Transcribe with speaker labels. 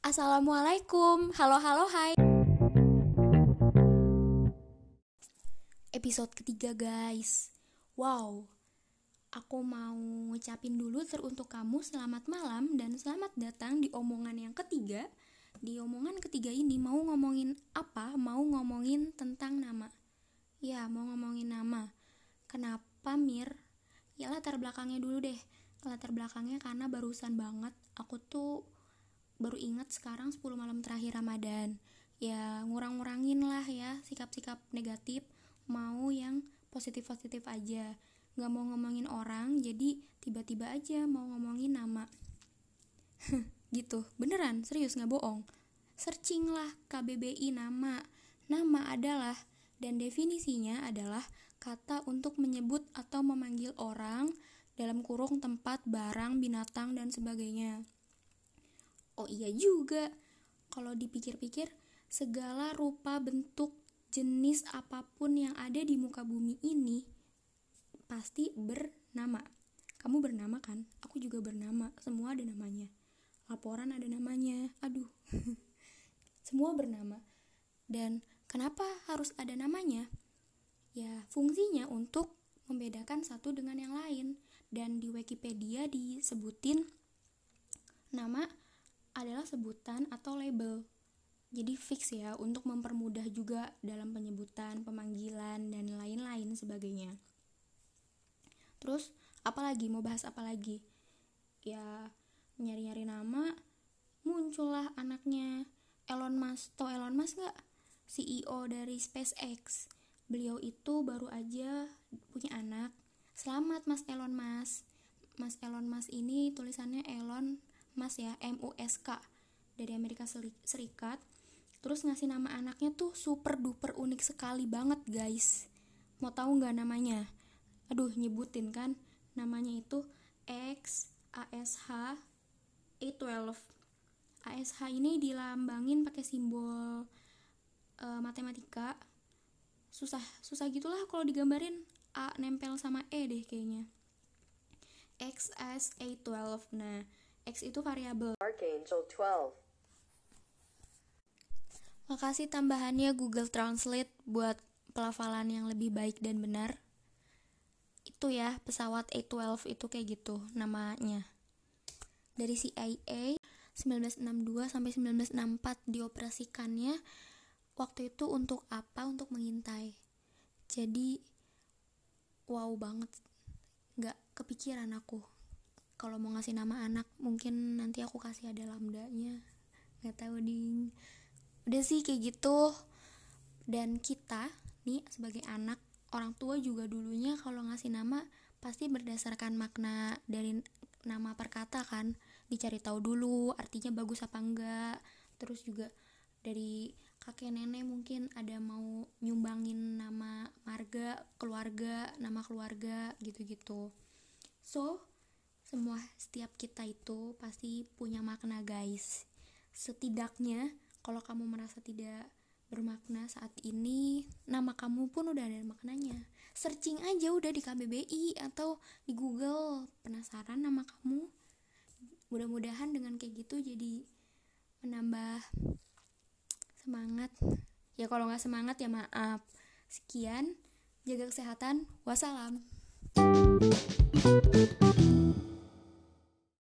Speaker 1: Assalamualaikum, halo halo hai. Episode ketiga guys. Wow, aku mau ngucapin dulu teruntuk kamu selamat malam dan selamat datang di omongan yang ketiga. Di omongan ketiga ini mau ngomongin apa? Mau ngomongin tentang nama. Ya, mau ngomongin nama. Kenapa Mir? Ya latar belakangnya dulu deh Latar belakangnya karena barusan banget aku tuh baru ingat sekarang 10 malam terakhir Ramadan. Ya ngurang-ngurangin lah ya sikap-sikap negatif mau yang positif-positif aja. Nggak mau ngomongin orang jadi tiba-tiba aja mau ngomongin nama. Gitu. Beneran serius nggak bohong. Searching lah KBBI nama. Nama adalah dan definisinya adalah kata untuk menyebut atau memanggil orang dalam kurung tempat, barang, binatang, dan sebagainya. Oh iya juga kalau dipikir-pikir segala rupa bentuk jenis apa pun yang ada di muka bumi ini pasti bernama. Kamu bernama kan? Aku juga bernama. Semua ada namanya. Laporan ada namanya. Aduh. Semua bernama. Dan kenapa harus ada namanya? Ya fungsinya untuk membedakan satu dengan yang lain dan di Wikipedia disebutin nama adalah sebutan atau label. Jadi fix ya untuk mempermudah juga dalam penyebutan, pemanggilan dan lain-lain sebagainya. Terus apalagi mau bahas apa lagi? Ya nyari-nyari nama muncullah anaknya Elon Musk. Tau Elon Musk gak? CEO dari SpaceX. Beliau itu baru aja punya anak. Selamat Mas Elon Musk. Mas Elon Musk ini tulisannya Elon Mas ya MUSK dari Amerika Serikat. Terus ngasih nama anaknya tuh super duper unik sekali banget guys. Mau tahu nggak namanya? Aduh nyebutin kan. Namanya itu X ASH A12 ASH ini dilambangin pakai simbol uh, matematika. Susah susah gitulah kalau digambarin A nempel sama E deh kayaknya XS A12 nah X itu variabel. Archangel 12. Makasih tambahannya Google Translate buat pelafalan yang lebih baik dan benar. Itu ya, pesawat A12 itu kayak gitu namanya. Dari CIA 1962 sampai 1964 dioperasikannya waktu itu untuk apa? Untuk mengintai. Jadi wow banget. Gak kepikiran aku kalau mau ngasih nama anak. Mungkin nanti aku kasih ada lambdanya. Nggak tahu ding. Udah sih kayak gitu. Dan kita nih sebagai anak orang tua juga dulunya kalau ngasih nama pasti berdasarkan makna dari nama perkata kan. Dicari tahu dulu artinya bagus apa enggak terus juga dari kakek nenek mungkin ada mau nyumbangin marga keluarga nama keluarga gitu-gitu. So semua setiap kita itu pasti punya makna guys. Setidaknya kalau kamu merasa tidak bermakna saat ini nama kamu pun udah ada maknanya. Searching aja udah di KBBI atau di Google penasaran nama kamu. Mudah-mudahan dengan kayak gitu jadi menambah semangat. Ya kalau nggak semangat ya maaf. Sekian jaga kesehatan. Wassalam